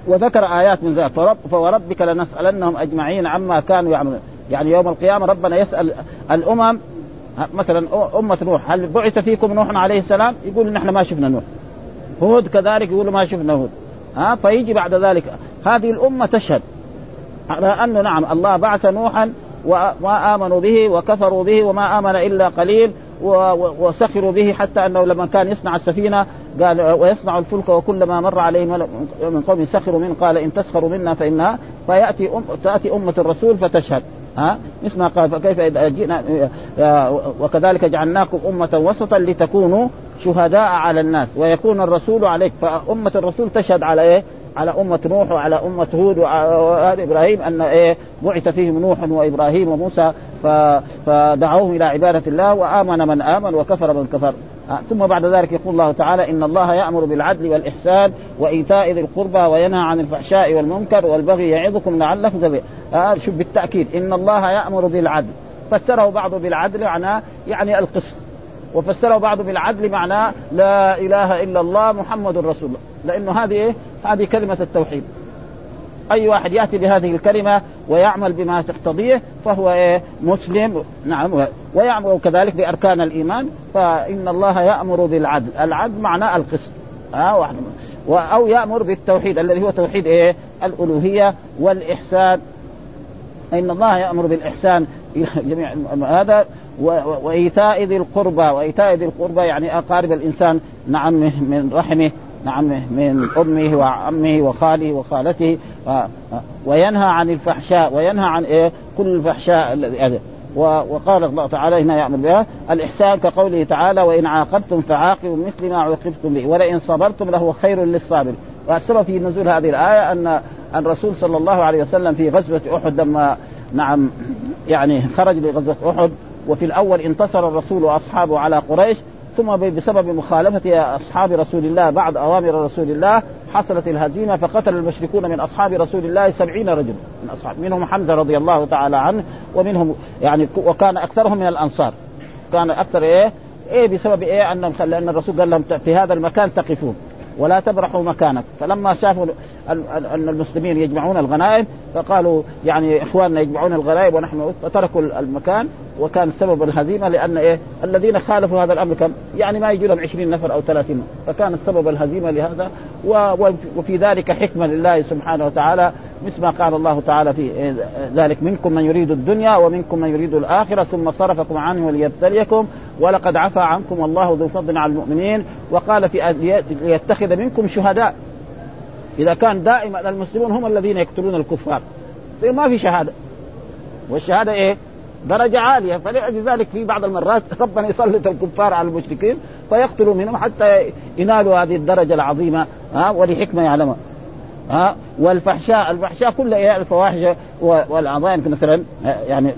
وذكر آيات من ذلك. فرب فوربك لنسألنهم أجمعين عما كانوا يعملون. يعني يوم القيامة ربنا يسأل الأمم مثلا أمة نوح هل بعث فيكم نوح عليه السلام؟ يقول نحن ما شفنا نوح. هود كذلك يقولوا ما شفنا هود. ها فيجي بعد ذلك هذه الأمة تشهد على انه نعم الله بعث نوحا وما آمنوا به وكفروا به وما آمن إلا قليل وسخروا به حتى أنه لما كان يصنع السفينة قال ويصنع الفلك وكلما مر عليه من قوم سخروا منه قال إن تسخروا منا فانها فيأتي أم تأتي أمة الرسول فتشهد ها؟ مثل ما قال فكيف إذا جئنا وكذلك جعلناكم أمة وسطا لتكونوا شهداء على الناس ويكون الرسول عليك فأمة الرسول تشهد على إيه؟ على أمة نوح وعلى أمة هود وعلى إبراهيم أن إيه؟ بعث فيهم نوح وإبراهيم وموسى فدعوهم إلى عبادة الله وآمن من آمن وكفر من كفر. ثم بعد ذلك يقول الله تعالى إن الله يأمر بالعدل والإحسان وإيتاء ذي القربى وينهى عن الفحشاء والمنكر والبغي يعظكم لعلكم تذكرون. آه شوف بالتأكيد إن الله يأمر بالعدل. فسره بعض بالعدل معناه يعني القسط. وفسره بعض بالعدل معناه لا إله إلا الله محمد رسول الله. لأنه هذه إيه؟ هذه كلمة التوحيد. أي واحد يأتي بهذه الكلمة ويعمل بما تقتضيه فهو إيه؟ مسلم. نعم. ويعمل كذلك بأركان الإيمان فإن الله يأمر بالعدل، العدل معناه القسط. ها واحد. أو يأمر بالتوحيد الذي هو توحيد إيه؟ الألوهية والإحسان. إن الله يأمر بالإحسان. جميع هذا. وإيتاء ذي القربى. وإيتاء ذي القربى يعني أقارب الإنسان. نعم من رحمه. نعم من أمه وعمه وخاله وخالته وينهى عن الفحشاء وينهى عن إيه؟ كل الفحشاء الذي وقال الله تعالى هنا يامر بها الإحسان كقوله تعالى وإن عاقبتم فعاقبوا مثل ما عوقبتم به ولئن صبرتم لهو خير للصابر والسبب في نزول هذه الآية أن الرسول صلى الله عليه وسلم في غزوة أحد لما نعم يعني خرج لغزوة أحد وفي الأول انتصر الرسول وأصحابه على قريش ثم بسبب مخالفة أصحاب رسول الله بعد أوامر رسول الله حصلت الهزيمة فقتل المشركون من أصحاب رسول الله سبعين رجل من أصحاب منهم حمزة رضي الله تعالى عنه ومنهم يعني وكان أكثرهم من الأنصار. كان أكثر إيه؟ إيه بسبب إيه؟ أنهم لأن الرسول قال لهم في هذا المكان تقفون. ولا تبرحوا مكانك. فلما شافوا أن المسلمين يجمعون الغنائم فقالوا يعني إخواننا يجمعون الغنائم ونحن فتركوا المكان. وكان سبب الهزيمة لأن إيه؟ الذين خالفوا هذا الأمر كم يعني ما يجي لهم 20 نفر أو 30 فكان السبب الهزيمة لهذا. وفي ذلك حكمة لله سبحانه وتعالى مثل ما قال الله تعالى في ذلك منكم من يريد الدنيا ومنكم من يريد الآخرة ثم صرفكم عنه ليبتليكم ولقد عفى عنكم والله ذو فضل على المؤمنين وقال في ليتخذ منكم شهداء. إذا كان دائما المسلمون هم الذين يقتلون الكفار. ما في شهادة. والشهادة إيه؟ درجة عالية. فلذلك في بعض المرات ربنا يسلط الكفار على المشركين فيقتلوا منهم حتى ينالوا هذه الدرجة العظيمة ها؟ ولحكمة يعلمها. ها؟ والفحشاء الفحشاء كلها إيه؟ الفواحش والعظائم مثلا يعني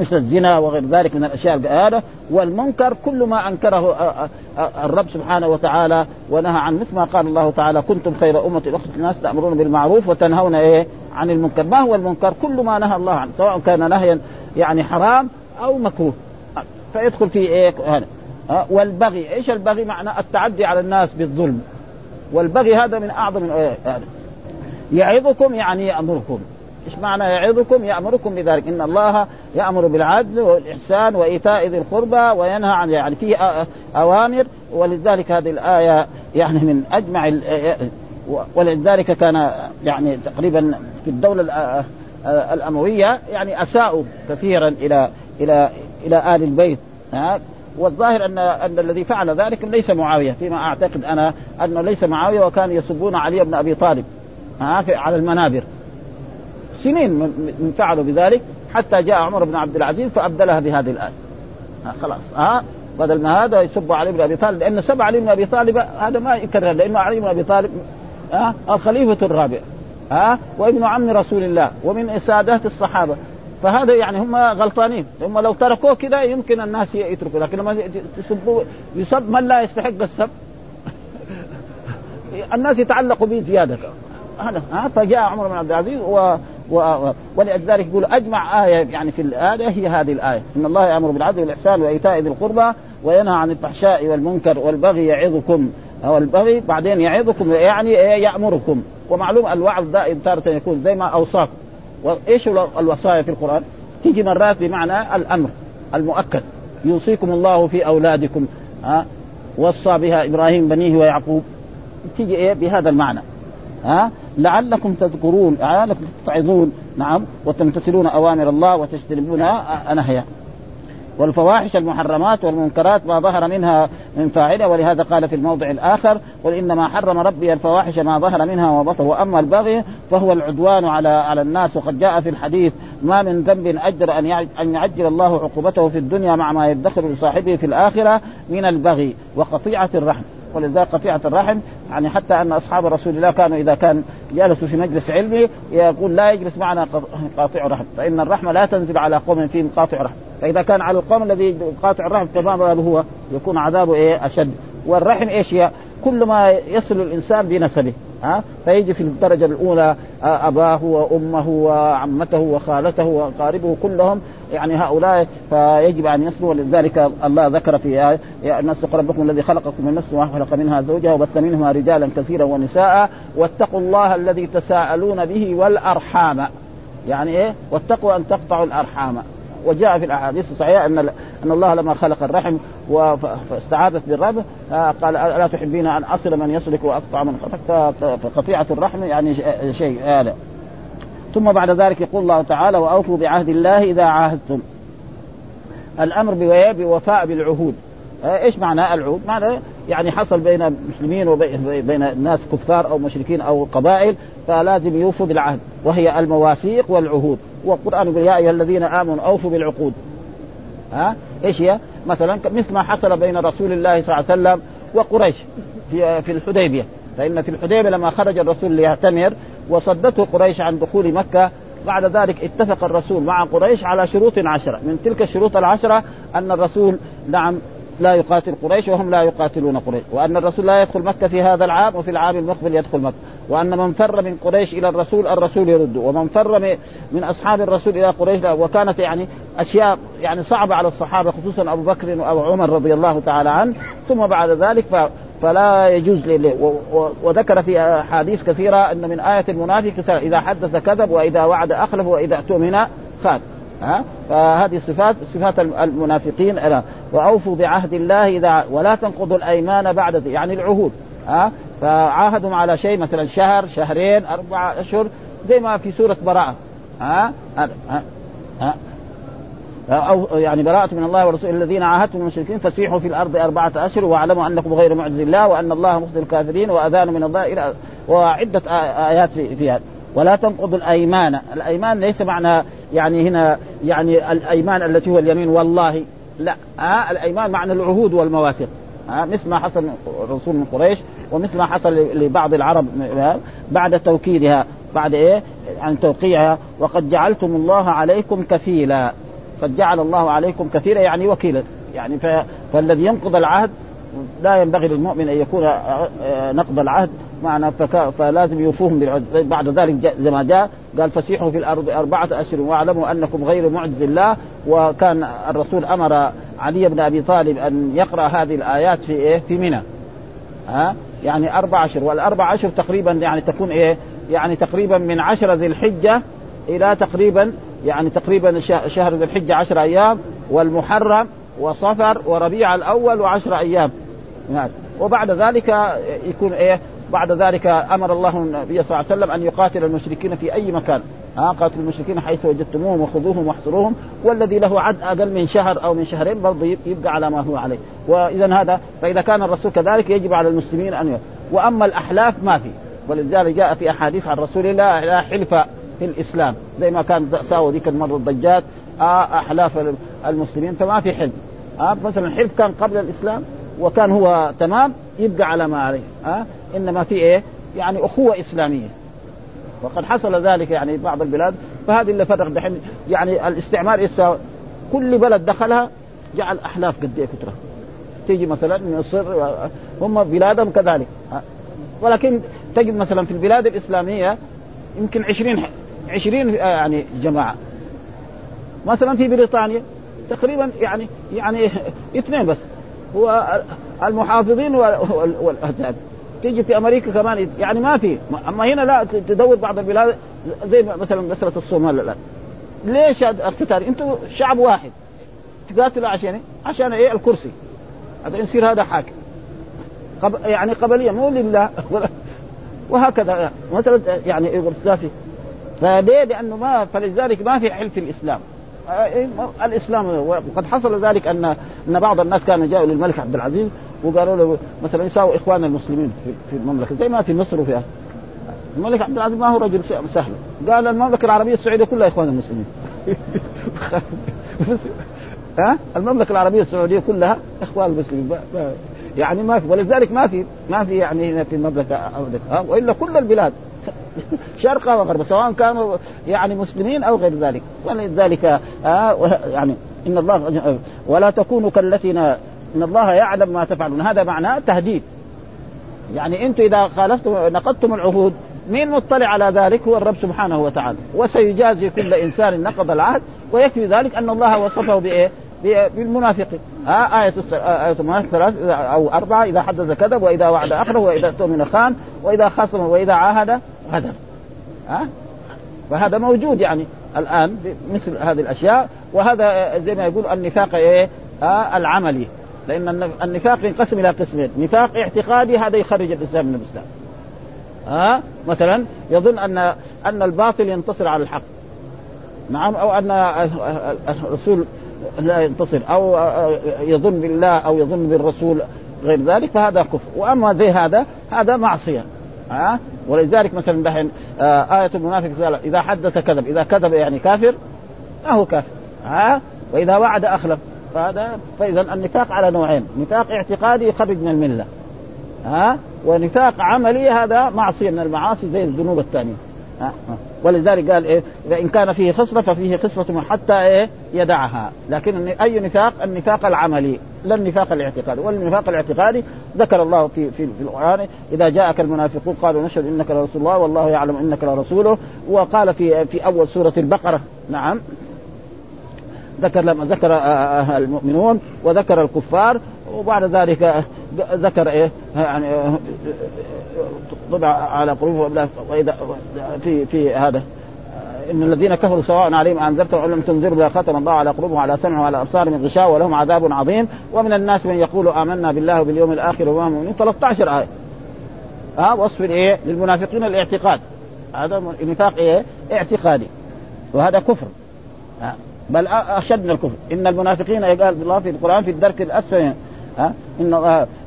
مثل الزنا وغير ذلك من الأشياء هذا والمنكر كل ما أنكره الرب سبحانه وتعالى ونهى عن مثل ما قال الله تعالى كنتم خير أمة أخرجت الناس تأمرون بالمعروف وتنهون إيه؟ عن المنكر. ما هو المنكر؟ كل ما نهى الله عنه سواء كان نهيا يعني حرام أو مكروه. فيدخل في إيه؟ هذا. والبغي. إيش البغي؟ معنى التعدي على الناس بالظلم. والبغي هذا من أعظم إيه هذا. يعظكم يعني يأمركم. إيش معنى يعظكم؟ يأمركم بذلك. إن الله يأمر بالعدل والإحسان وإيتاء ذي القربى وينهى عن يعني فيه أوامر. ولذلك هذه الآية يعني من أجمع ولذلك كان يعني تقريبا في الدولة الأموية يعني أساءوا كثيرا إلى إلى إلى آل البيت. والظاهر ان أن الذي فعل ذلك ليس معاوية. فيما أعتقد أنا أنه ليس معاوية وكان يسبون علي بن أبي طالب. ها؟ على المنابر. سنين فعلوا بذلك حتى جاء عمر بن عبد العزيز فأبدلها بهذه الآية. ها خلاص. ها بدل ما هذا يسب علي بن أبي طالب لأن سب علي بن أبي طالب هذا ما يكرر لأنه علي بن أبي طالب ها الخليفة الرابع. ها وابن عم رسول الله ومن سادات الصحابة. فهذا يعني هم غلطانين. هم لو تركوه كذا يمكن الناس يتركوا لكن لما يسبوا يسب من لا يستحق السب؟ الناس يتعلقوا به زياده هذا ها فجاء عمر بن عبد العزيز و... و... ولذلك يقول أجمع آية يعني في الآية هي هذه الآية. إن الله يأمر بالعدل والإحسان وإيتاء ذي القربى وينهى عن الفحشاء والمنكر والبغي يعظكم. أو البغي بعدين يعظكم يعني يأمركم. ومعلوم الوعظ دائم تارة يكون زي ما أوصاكم. وإيش الوصايا في القرآن؟ تيجي مرات بمعنى الأمر المؤكد. يوصيكم الله في أولادكم ها وصى بها إبراهيم بنيه ويعقوب. تيجي إيه؟ بهذا المعنى. ها? لعلكم تذكرون لعلكم تتعظون نعم وتمتثلون أوامر الله وتجتنبون نهيه. والفواحش المحرمات والمنكرات ما ظهر منها من فاعلة ولهذا قال في الموضع الآخر قل إنما حرم ربي الفواحش ما ظهر منها وبطن وأما البغي فهو العدوان على على الناس وقد جاء في الحديث ما من ذنب أجر أن أن يعجل الله عقوبته في الدنيا مع ما يدخر لصاحبه في الآخرة من البغي وقطيعة الرحم. ولذلك قطيعة الرحم يعني حتى أن أصحاب رسول الله كانوا إذا كان جالسوا في مجلس علمي يقول لا يجلس معنا قاطع رحم فإن الرحمة لا تنزل على قوم فيهم قاطع رحم فإذا كان على القوم الذي قاطع الرحم كما هو يكون عذابه إيه؟ أشد. والرحم إيش هي؟ كل ما يصل الإنسان بنسبه. ها؟ فيجي في الدرجة الأولى أباه وأمه وعمته وخالته وأقاربه كلهم يعني هؤلاء فيجب أن يصلوا ولذلك الله ذكر في يا الناس ربكم الذي خلقكم من نفس وخلق منها زوجها وبث منهما رجالا كثيرا ونساء واتقوا الله الذي تساءلون به والأرحام. يعني إيه؟ واتقوا أن تقطعوا الأرحام. وجاء في الأحاديث الصحيحة أن أن الله لما خلق الرحم فاستعاذت بالرب قال الا تحبين أن أصل من يصلك وأقطع من قطعك فقطيعة الرحم يعني شيء هذا ثم بعد ذلك يقول الله تعالى وأوفوا بعهد الله إذا عاهدتم. الأمر بوفاء بالعهود. إيش معنى العهود؟ معنى يعني حصل بين المسلمين وبين الناس كفار أو مشركين أو قبائل فلازم يوفوا بالعهد وهي المواثيق والعهود. والقران يقول يا أيها الذين آمنوا أوفوا بالعقود. ها؟ إيش هي؟ مثلا مثل ما حصل بين رسول الله صلى الله عليه وسلم وقريش في في الحديبية. فإن في الحديبية لما خرج الرسول ليعتمر وصدته قريش عن دخول مكة بعد ذلك اتفق الرسول مع قريش على شروط عشرة. من تلك الشروط العشرة أن الرسول نعم لا يقاتل قريش وهم لا يقاتلون قريش. وأن الرسول لا يدخل مكة في هذا العام وفي العام المقبل يدخل مكة. وأن من فر من قريش إلى الرسول الرسول يرده. ومن فر من أصحاب الرسول إلى قريش وكانت يعني أشياء يعني صعبة على الصحابة خصوصا أبو بكر وأبو عمر رضي الله تعالى عنه. ثم بعد ذلك ف فلا يجوز وذكر في أحاديث كثيرة أن من آية المنافق إذا حدث كذب وإذا وعد أخلف وإذا اؤتمن خان ها؟ فهذه صفات صفات المنافقين وأوفوا بعهد الله اذا ولا تنقضوا الأيمان بعد يعني العهود. ها؟ فعاهدهم على شيء مثلا شهر شهرين أربع أشهر زي ما في سورة براءة. ها؟ ها, ها؟ أو يعني براءة من الله ورسوله الذين عاهدتم من المشركين فسيحوا في الأرض أربعة أشهر واعلموا أنكم غير معجز الله وأن الله مخزي الكافرين وأذان من الله إلى وعدة آيات في, هذا ولا تنقضوا الأيمان. الأيمان ليس معنى يعني هنا يعني الأيمان التي هو اليمين والله. لا. آه الأيمان معنى العهود والمواثيق. مثل ما حصل الرسول من قريش ومثل ما حصل لبعض العرب بعد توكيدها بعد إيه؟ عن توقيعها. وقد جعلتم الله عليكم كفيلا. قد جعل الله عليكم كثيرا يعني وكيلا. يعني. فالذي ينقض العهد لا ينبغي للمؤمن أن يكون نقض العهد. معنا فك... فلازم يوفوهم بالعهد. بعد ذلك زي ما جاء قال فسيحوا في الأرض أربعة أشهر واعلموا أنكم غير معجز الله وكان الرسول أمر علي بن أبي طالب أن يقرأ هذه الآيات في إيه؟ في منى. ها؟ يعني أربع اشهر والأربع اشهر تقريبا يعني تكون إيه؟ يعني تقريبا من عشرة ذي الحجة إلى تقريبا يعني تقريبا شهر ذي الحجة عشر أيام والمحرم وصفر وربيع الأول وعشر أيام. وبعد ذلك يكون إيه؟ بعد ذلك أمر الله النبي صلى الله عليه وسلم أن يقاتل المشركين في أي مكان. ها قاتل المشركين حيث وجدتموهم وخذوهم واحصروهم والذي له عد أقل من شهر أو من شهرين برضه يبقى على ما هو عليه. واذا هذا فإذا كان الرسول كذلك يجب على المسلمين أن وأما الأحلاف ما في. ولذلك جاء في أحاديث عن رسول الله لا حلف في الإسلام زي ما كان ساووا ذيك المرة الضجات آه، أحلاف المسلمين فما في حلف. آه مثلا الحلف كان قبل الإسلام وكان هو تمام يبقى على ما عليه. آه إنما في إيه؟ يعني أخوة إسلامية. وقد حصل ذلك يعني بعض البلاد فهذه اللي فرق دحين يعني الاستعمار يسا كل بلد دخلها جعل أحلاف قد إيه كثره تيجي مثلا من مصر هم بلادهم كذلك. ولكن تجد مثلا في البلاد الإسلامية يمكن 20 20 يعني جماعة. مثلا في بريطانيا تقريبا يعني يعني اثنين بس هو المحافظين والاحزاب تيجي في أمريكا كمان يعني ما في. أما هنا لا تدور بعض البلاد زي مثلا مسألة الصومال الان ليش القتال؟ أنتم شعب واحد. تقاتلوا عشان عشان إيه؟ الكرسي. هذا يصير هذا حاكم. قب... يعني قبلية مو لله. وهكذا. مثلا يعني يغرسافي فليه؟ لأنه ما فلذلك ما في حلف الإسلام. الإسلام وقد حصل ذلك أن أن بعض الناس كانوا جاءوا للملك عبد العزيز وقالوا له مثلا يساووا اخوان المسلمين في المملكة زي ما في مصر وفيها الملك عبد العزيز ما هو رجل سهل. قال المملكة العربية السعودية كلها إخوان المسلمين. ها؟ المملكة العربية السعودية كلها إخوان المسلمين. يعني ما في ولذلك ما في ما في يعني هنا في المملكة ابدا. وإلا كل البلاد شرقا وغربا سواء كانوا يعني مسلمين أو غير ذلك. ولذلك آه يعني إن الله ولا تكونوا كالتي إن الله يعلم ما تفعلون. هذا معناه تهديد. يعني أنتم إذا خالفتم نقضتم العهود مين مطلع على ذلك؟ هو الرب سبحانه وتعالى. وسيجازي كل إنسان نقض العهد ويكفي ذلك أن الله وصفه بإيه؟ بالمنافقين. آه آية آية ثلاث أو أربعة إذا حدث كذب وإذا وعد أخره وإذا اؤتمن خان وإذا خصم وإذا عاهد غدر. ها؟ فهذا موجود يعني الآن مثل هذه الأشياء. وهذا زي ما يقول النفاق إيه؟ آه العملي. لأن النفاق ينقسم إلى قسمين. نفاق اعتقادي هذا يخرج الإنسان من الإسلام. ها؟ آه مثلا يظن أن أن الباطل ينتصر على الحق. نعم؟ أو أن الرسول لا ينتصر. أو يظن بالله أو يظن بالرسول غير ذلك فهذا كفر. وأما زي هذا هذا معصية. ها؟ ولذلك مثلا دحين آية المنافق إذا حدث كذب. إذا كذب يعني كافر ما هو كافر. ها؟ وإذا وعد أخلف. فهذا فإذا النفاق على نوعين نفاق اعتقادي يخرج من الملة. ها؟ ونفاق عملي هذا معصية من المعاصي زي الذنوب الثانية. ولذلك قال إيه فإن كان فيه خصلة ففيه خصلة حتى إيه يدعها. لكن أي نفاق؟ النفاق العملي لا النفاق الاعتقادي. والنفاق الاعتقادي ذكر الله في في, في القرآن إذا جاءك المنافقون قالوا نشهد إنك لرسول الله والله يعلم إنك لرسوله. وقال في في أول سورة البقرة نعم ذكر لما ذكر المؤمنون وذكر الكفار وبعد ذلك ذكر إيه يعني طبع على قلوبهم في في هذا إن الذين كفروا سواء عليهم انذرتم أو لم تنذروا لا ختم الله على قلوبهم وعلى سمعهم وعلى أبصارهم غشاء ولهم عذاب عظيم. ومن الناس من يقول آمنا بالله وباليوم الآخر وما مؤمنين 13 آية. ها وصف الايه للمنافقين الاعتقاد. هذا نفاق إيه اعتقادي. وهذا كفر. بل أشد من الكفر. إن المنافقين قال الله في القرآن في الدرك الأسفل ها؟ إن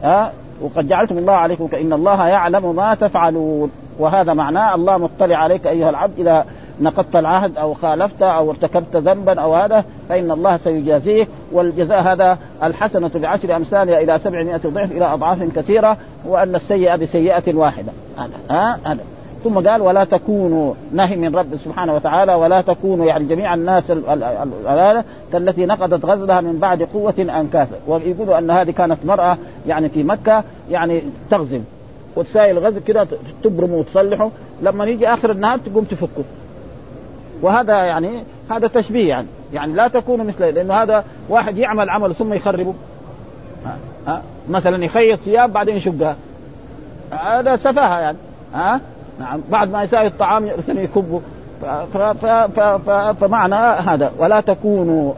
ها؟ وقد جعلتم الله عليكم كأن الله يعلم ما تفعلون. وهذا معناه الله مطلع عليك أيها العبد إذا نقضت العهد أو خالفت أو ارتكبت ذنبا أو هذا فإن الله سيجازيه والجزاء هذا الحسنة بعشر أمثالها إلى سبعمائة ضعف إلى أضعاف كثيرة وأن السيئة بسيئة واحدة. هذا ها؟ هذا. ثم قال ولا تكونوا نهي من رب سبحانه وتعالى ولا تكونوا يعني جميع الناس التي نقضت غزلها من بعد قوة أنكاثا ويقولوا أن هذه كانت مرأة يعني في مكة يعني تغزل وتساوي الغزل كده تبرمه وتصلحه لما يجي آخر النهار تقوم تفكه وهذا يعني هذا تشبيه يعني. يعني لا تكونوا مثل لأنه هذا واحد يعمل عمل ثم يخربه. ها؟ ها؟ مثلا يخيط ثياب بعدين يشقها. هذا سفاهة يعني. ها؟ نعم. بعد ما يساوي الطعام يكبه فمعنى هذا. ولا تكونوا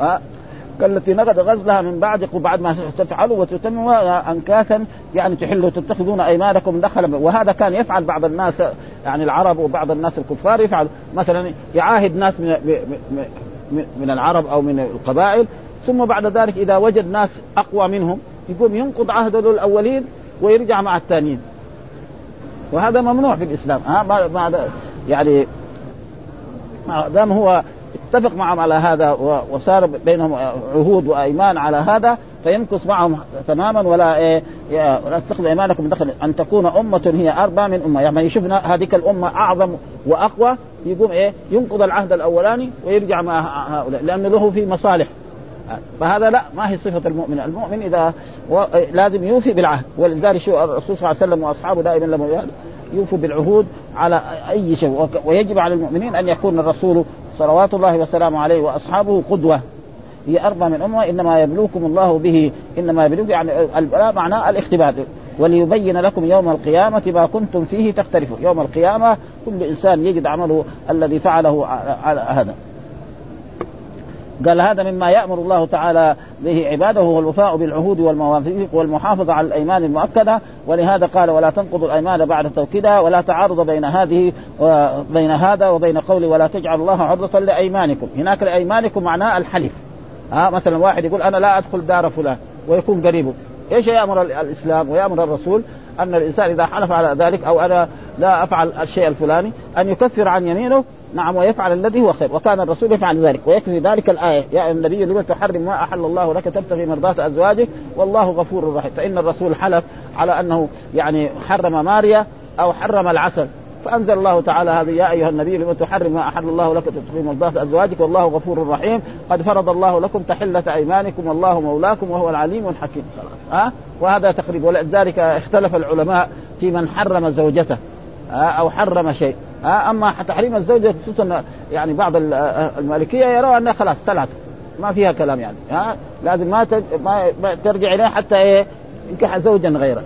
قال التي نقض غزلها من بعد بعد ما تفعلوا وتتموا انكاثا يعني تحلوا تتخذون أيمانكم دخلا. وهذا كان يفعل بعض الناس يعني العرب وبعض الناس الكفار يفعل. مثلا يعاهد ناس من من العرب أو من القبائل. ثم بعد ذلك إذا وجد ناس أقوى منهم يقوم ينقض عهده الأولين ويرجع مع الثانيين. وهذا ممنوع في الإسلام. ها ما يعني ما دام هو اتفق معهم على هذا وصار بينهم عهود وأيمان على هذا فيمكث معهم تماما. ولا إيه ولا تتخذ أيمانكم من دخل أن تكون أمة هي أربع من أمة. يعني يشوفنا هذيك الأمة أعظم وأقوى يقوم إيه ينقض العهد الأولاني ويرجع مع هؤلاء لأنه له في مصالح. فهذا لا ما هي صفة المؤمن، المؤمن إذا و... لازم يوفي بالعهد. ولذلك شو الرسول صلى الله عليه وسلم وأصحابه دائما لما يوفوا بالعهود على أي شيء. ويجب على المؤمنين أن يكون الرسول صلوات الله وسلامه عليه وأصحابه قدوة. هي أربع من أمة إنما يبلوكم الله به إنما يبلوكم يعني البلاء معناه الاختبار. وليبين لكم يوم القيامة ما كنتم فيه تختلفون. يوم القيامة كل إنسان يجد عمله الذي فعله على هذا. قال هذا مما يأمر الله تعالى به عباده هو الوفاء بالعهود والمواثيق والمحافظة على الأيمان المؤكدة. ولهذا قال ولا تنقضوا الأيمان بعد توكيدها ولا تعارض بين هذه وبين هذا وبين قوله ولا تجعل الله عرضة لأيمانكم هناك لأيمانكم معناه الحلف ها مثلا واحد يقول أنا لا أدخل دار فلان ويكون قريبه. إيش يأمر الإسلام ويأمر الرسول؟ أن الإنسان إذا حلف على ذلك أو أنا لا أفعل الشيء الفلاني أن يكفر عن يمينه نعم ويفعل الذي هو خير وكان الرسول يفعل ذلك. ويكفي ذلك الآية يا النبي لم تحرم ما أحل الله لك تبتغي مرضات أزواجك والله غفور رحيم. فإن الرسول حلف على أنه يعني حرم ماريا أو حرم العسل. فأنزل الله تعالى هذه يا أيها النبي لم تحرم ما أحل الله لك تبتغي مرضات أزواجك والله غفور رحيم. قد فرض الله لكم تحلة أيمانكم والله مولاكم وهو العليم الحكيم. ها؟ أه؟ وهذا تقريبا ولذلك اختلف العلماء في من حرم زوجته. أو حرم شيء. أما تحريم الزوجه خصوصا يعني بعض المالكية يرى أنها خلاص ثلاثة ما فيها كلام يعني ها لازم ما ما ترجع اليه حتى إيه ينكح زوجا غيره.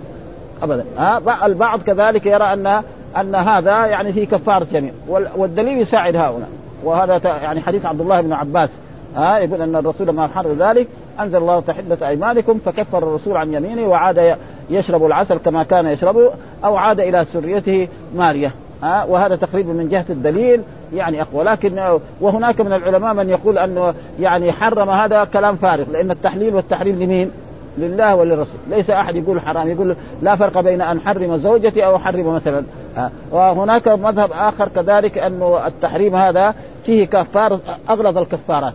ابدا ها البعض كذلك يرى أن أن هذا يعني في كفارة يمين والدليل يساعد هؤلاء. وهذا يعني حديث عبد الله بن عباس ها يقول أن الرسول لما حر ذلك أنزل الله تحلة أيمانكم فكفر الرسول عن يمينه وعاد يشرب العسل كما كان يشربه أو عاد إلى سريته مارية. ها؟ وهذا تقريبا من جهة الدليل يعني أقوى. لكن وهناك من العلماء من يقول انه يعني حرم هذا كلام فارغ لأن التحليل والتحريم لمين؟ لله وللرسول. ليس أحد يقول حرام يقول لا فرق بين أن حرم زوجتي أو احرم مثلا. وهناك مذهب آخر كذلك انه التحريم هذا فيه كفار أغلظ الكفارات.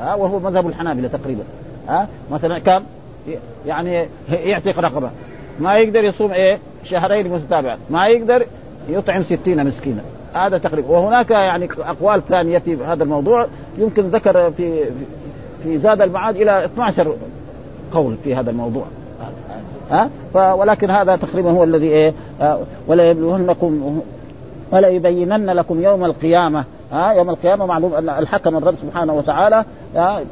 وهو مذهب الحنابلة تقريبا. ها؟ مثلا كم؟ يعني يعتق رقبة. ما يقدر يصوم إيه؟ شهرين متتابعات ما يقدر يطعم ستين مسكينا. هذا تقريبا. وهناك يعني أقوال ثانية في هذا الموضوع. يمكن ذكر في في زاد المعاد إلى 12 قول في هذا الموضوع. ها؟ ولكن هذا تقريبا هو الذي إيه؟ ولا يبلونكم ولا يبينن لكم يوم القيامة ها يوم القيامة معلوم أن الحكم الرب سبحانه وتعالى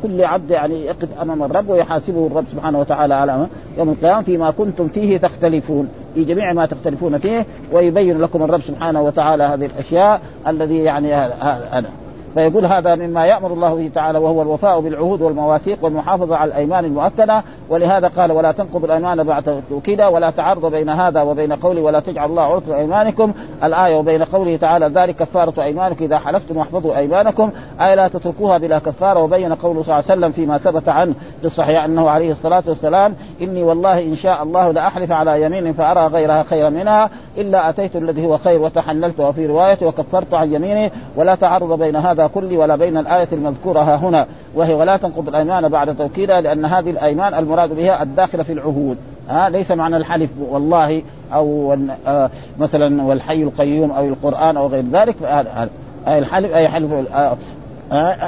كل عبد يعني يقف أمام الرب ويحاسبه الرب سبحانه وتعالى على يوم القيامة فيما كنتم فيه تختلفون في جميع ما تختلفون فيه ويبين لكم الرب سبحانه وتعالى هذه الأشياء الذي يعني هذا. فيقول هذا مما يأمر الله به تعالى وهو الوفاء بالعهود والمواثيق والمحافظة على الأيمان المؤكدة. ولهذا قال ولا تنقضوا الأيمان بعد توكيدا ولا تعرض بين هذا وبين قوله ولا تجعل الله عرض أيمانكم. الآية وبين قوله تعالى ذلك كفارة أيمانكم إذا حلفتم واحفظوا أيمانكم. أي لا تتركوها بلا كفارة. وبين قوله صلى الله عليه وسلم فيما ثبت عنه في الصحيح أنه عليه الصلاة والسلام إني والله إن شاء الله لاحلف على يمين فأرى غيرها خيرا منها إلا أتيت الذي هو خير وتحللت وفي رواية وكفرت عن يميني ولا تعرض بين هذا كله ولا بين الآية المذكورة ها هنا. وهي ولا تنقض الأيمان بعد توكيدها لأن هذه الأيمان المراد بها الداخله في العهود. ها ليس معنى الحلف والله أو آه مثلا والحي القيوم أو القرآن أو غير ذلك. أي الحلف أي حلف آه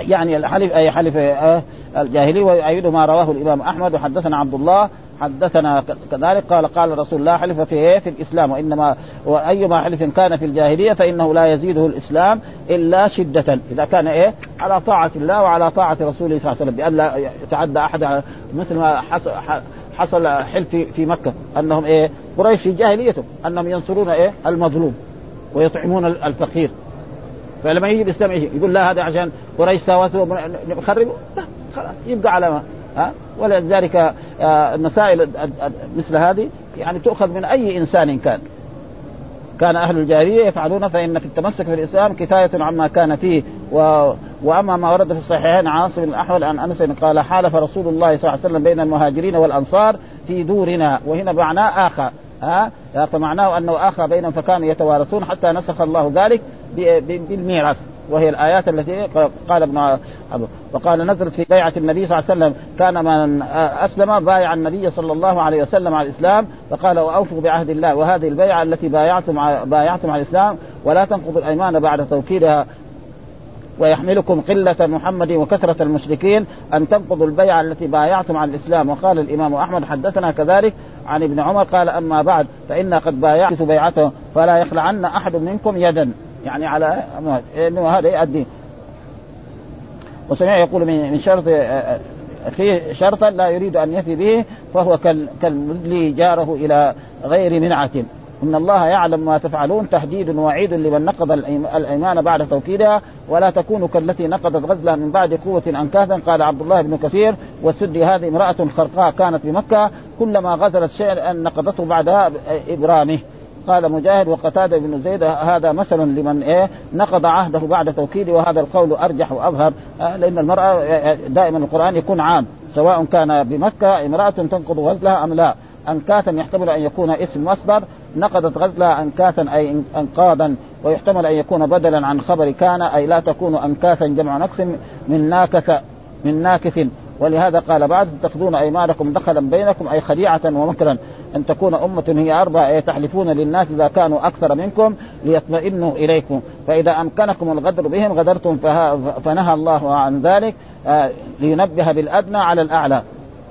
يعني الحلف أي حلف آه الجاهلي ويؤيد ما رواه الإمام أحمد. وحدثنا عبد الله حدثنا كذلك قال قال رسول الله حلف في إيه؟ في الإسلام. وإنما وأيما حلف كان في الجاهلية فإنه لا يزيده الإسلام إلا شدة. إذا كان إيه؟ على طاعة الله وعلى طاعة رسوله صلى الله عليه وسلم بأن لا يتعدى أحد مثل ما حصل حصل حلف في مكة. أنهم إيه؟ قريش في جاهليتهم أنهم ينصرون إيه؟ المظلوم ويطعمون الفقير. فلما يجي الإسلام يقول لا هذا عشان قريش ساوته نخربه لا يبقى على ما ها؟ ولذلك آه، المسائل مثل هذه يعني تؤخذ من أي إنسان كان. كان أهل الجاهلية يفعلون فإن في التمسك في الاسلام كفاية عما كان فيه. و... وأما ما ورد في الصحيحين عاصم الاحول عن أنس قال حالف رسول الله صلى الله عليه وسلم بين المهاجرين والأنصار في دورنا وهنا معناه اخى ها؟ فمعناه أنه اخى بينهم فكانوا يتوارثون حتى نسخ الله ذلك. بالميراث وهي الآيات التي قال ابن وقال نزلت في بيعة النبي صلى الله عليه وسلم كان من أسلم بايع النبي صلى الله عليه وسلم على الإسلام فقال واوفوا بعهد الله وهذه البيعة التي بايعتم بايعتم على الإسلام ولا تنقضوا الأيمان بعد توكيدها. ويحملكم قلة محمد وكثرة المشركين أن تنقضوا البيعة التي بايعتم على الإسلام. وقال الإمام أحمد حدثنا كذلك عن ابن عمر قال أما بعد فإنا قد بايعت بيعته فلا يخلعن أحد منكم يدا. يعني على إنه هذا يؤدي. وسمع يقول من شرط في شرطا لا يريد أن يفي به فهو كالمدلي جاره إلى غير منعة. إن الله يعلم ما تفعلون تهديد وعيد لمن نقض الإيمان بعد توكيدها ولا تكونوا كالتي نقضت غزلها من بعد قوة انكاثا قال عبد الله بن كثير. والسدي هذه امرأة خرقاء كانت بمكة كلما غزلت شيئا نقضته بعدها إبرامه. قال مجاهد وقتادة بن زيد هذا مثل لمن إيه نقض عهده بعد توكيده وهذا القول أرجح وأظهر. آه، لأن المرأة آه، دائما القرآن يكون عام سواء كان بمكة امرأة تنقض غزلها أم لا. أنكاثا يحتمل أن يكون اسم مصدر نقضت غزلها أنكاثا أي أنقاضا ويحتمل أن يكون بدلا عن خبر كان أي لا تكون أنكاثا جمع نقص من ناكث من ناكث. ولهذا قال بعد تتخذون أيمانكم دخلا بينكم أي خديعة ومكرا أن تكون أمة هي اربعه تحلفون للناس إذا كانوا أكثر منكم ليطمئنوا إليكم. فإذا أمكنكم الغدر بهم غدرتم فنهى الله عن ذلك آه، لينبه بالأدنى على الأعلى.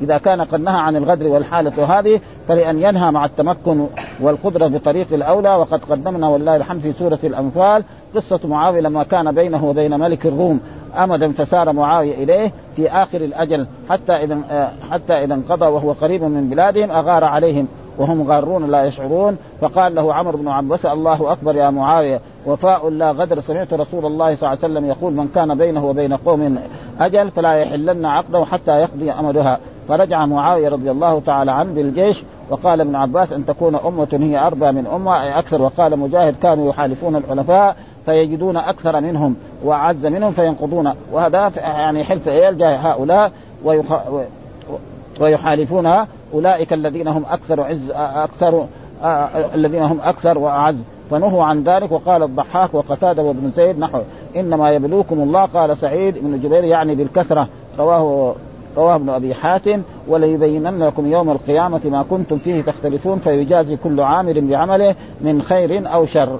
إذا كان قد نهى عن الغدر والحالة هذه فلأن ينهى مع التمكن والقدرة بطريق الأولى. وقد قدمنا والله الحمد في سورة الأنفال قصة معاوية لما كان بينه وبين ملك الروم امدا فسار معاوية إليه في آخر الأجل حتى إذا آه، حتى إذا انقضى وهو قريب من بلادهم أغار عليهم وهم غارون لا يشعرون. فقال له عمرو بن عباس الله أكبر يا معاوية وفاء لا غدر سمعت رسول الله صلى الله عليه وسلم يقول من كان بينه وبين قوم أجل فلا يحلن عقده حتى يقضي أمدها. فرجع معاوية رضي الله تعالى عنه بالجيش وقال ابن عباس أن تكون أمة هي أربى من أمة أي أكثر. وقال مجاهد كانوا يحالفون الحلفاء فيجدون أكثر منهم وأعز منهم فينقضون. وهذا يعني حلف يلجا هؤلاء. ويحالفون أولئك الذين هم أكثر عز أكثر الذين هم أكثر وأعز. فنهوا عن ذلك وقال الضحاك وقتادة وابن زيد نحو إنما يبلوكم الله قال سعيد بن جبير يعني بالكثرة. رواه رواه ابن أبي حاتم وليبينن لكم يوم القيامة ما كنتم فيه تختلفون فيجازي كل عامل بعمله من خير أو شر.